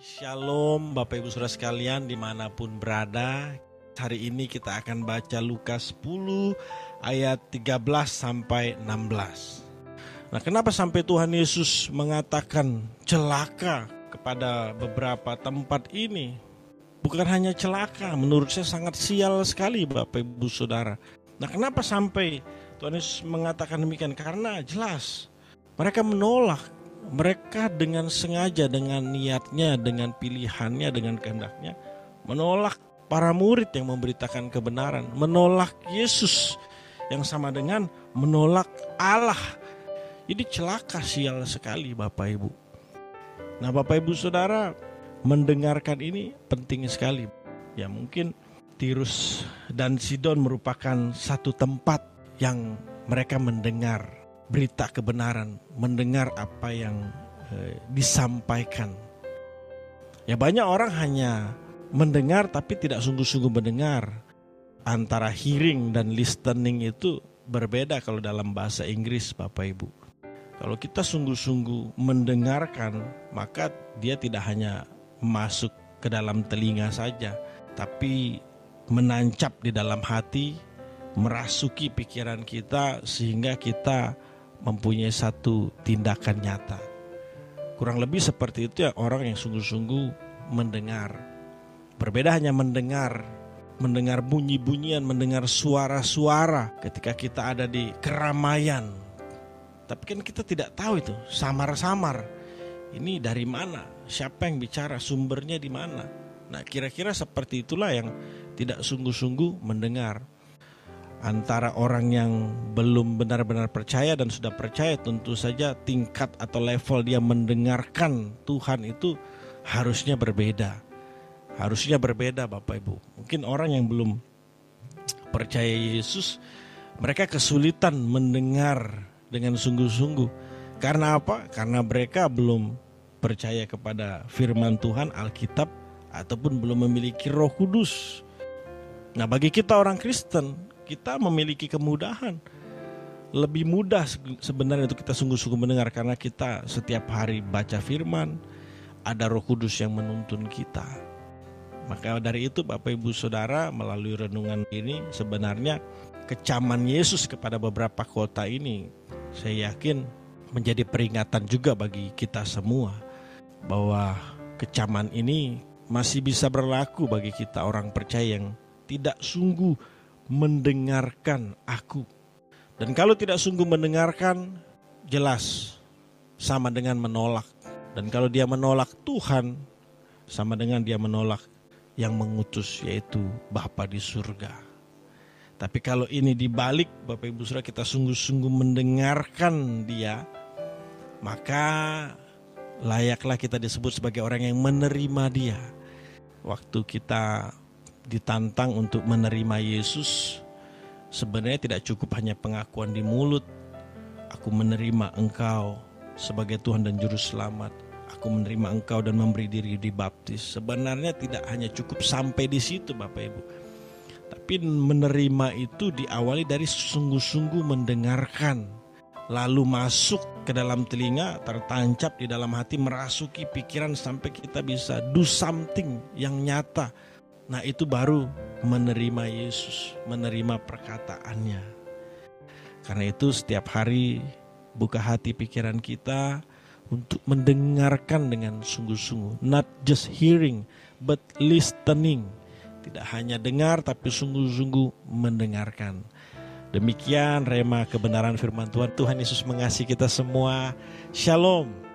Shalom Bapak Ibu Saudara sekalian di mana pun berada. Hari ini kita akan baca Lukas 10 ayat 13 sampai 16 Nah kenapa sampai Tuhan Yesus mengatakan celaka kepada beberapa tempat ini? Bukan hanya celaka, menurut saya sangat sial sekali Bapak Ibu Saudara. Nah kenapa sampai Tuhan Yesus mengatakan demikian? Karena jelas mereka menolak mereka dengan sengaja, dengan niatnya, dengan pilihannya, dengan kehendaknya menolak para murid yang memberitakan kebenaran, menolak Yesus yang sama dengan menolak Allah. Ini celaka sial sekali Bapak Ibu. Nah Bapak Ibu Saudara mendengarkan ini penting sekali. Ya mungkin Tirus dan Sidon merupakan satu tempat yang mereka mendengar berita kebenaran, mendengar apa yang eh, disampaikan. Ya banyak orang hanya mendengar tapi tidak sungguh-sungguh mendengar. Antara hearing dan listening itu berbeda kalau dalam bahasa Inggris Bapak Ibu. Kalau kita sungguh-sungguh mendengarkan, maka dia tidak hanya masuk ke dalam telinga saja, tapi menancap di dalam hati, merasuki pikiran kita sehingga kita mempunyai satu tindakan nyata. Kurang lebih seperti itu ya orang yang sungguh-sungguh mendengar. Berbeda hanya mendengar, mendengar bunyi-bunyian, mendengar suara-suara ketika kita ada di keramaian. Tapi kan kita tidak tahu itu, samar-samar. Ini dari mana? Siapa yang bicara? Sumbernya di mana? Nah, kira-kira seperti itulah yang tidak sungguh-sungguh mendengar antara orang yang belum benar-benar percaya dan sudah percaya tentu saja tingkat atau level dia mendengarkan Tuhan itu harusnya berbeda. Harusnya berbeda Bapak Ibu. Mungkin orang yang belum percaya Yesus mereka kesulitan mendengar dengan sungguh-sungguh. Karena apa? Karena mereka belum percaya kepada firman Tuhan Alkitab ataupun belum memiliki Roh Kudus. Nah, bagi kita orang Kristen, kita memiliki kemudahan. Lebih mudah sebenarnya untuk kita sungguh-sungguh mendengar karena kita setiap hari baca firman, ada Roh Kudus yang menuntun kita. Maka dari itu Bapak Ibu Saudara melalui renungan ini sebenarnya kecaman Yesus kepada beberapa kota ini saya yakin menjadi peringatan juga bagi kita semua bahwa kecaman ini masih bisa berlaku bagi kita orang percaya yang tidak sungguh mendengarkan aku. Dan kalau tidak sungguh mendengarkan, jelas sama dengan menolak. Dan kalau dia menolak Tuhan, sama dengan dia menolak yang mengutus yaitu Bapa di surga. Tapi kalau ini dibalik Bapak Ibu Saudara kita sungguh-sungguh mendengarkan dia, maka layaklah kita disebut sebagai orang yang menerima dia. Waktu kita ditantang untuk menerima Yesus, sebenarnya tidak cukup hanya pengakuan di mulut. Aku menerima Engkau sebagai Tuhan dan Juru Selamat. Aku menerima Engkau dan memberi diri dibaptis. Sebenarnya tidak hanya cukup sampai di situ, Bapak Ibu. Tapi menerima itu diawali dari sungguh-sungguh mendengarkan, lalu masuk ke dalam telinga, tertancap di dalam hati, merasuki pikiran sampai kita bisa do something yang nyata Nah itu baru menerima Yesus, menerima perkataannya. Karena itu setiap hari buka hati pikiran kita untuk mendengarkan dengan sungguh-sungguh. Not just hearing, but listening. Tidak hanya dengar tapi sungguh-sungguh mendengarkan. Demikian rema kebenaran firman Tuhan. Tuhan Yesus mengasihi kita semua. Shalom.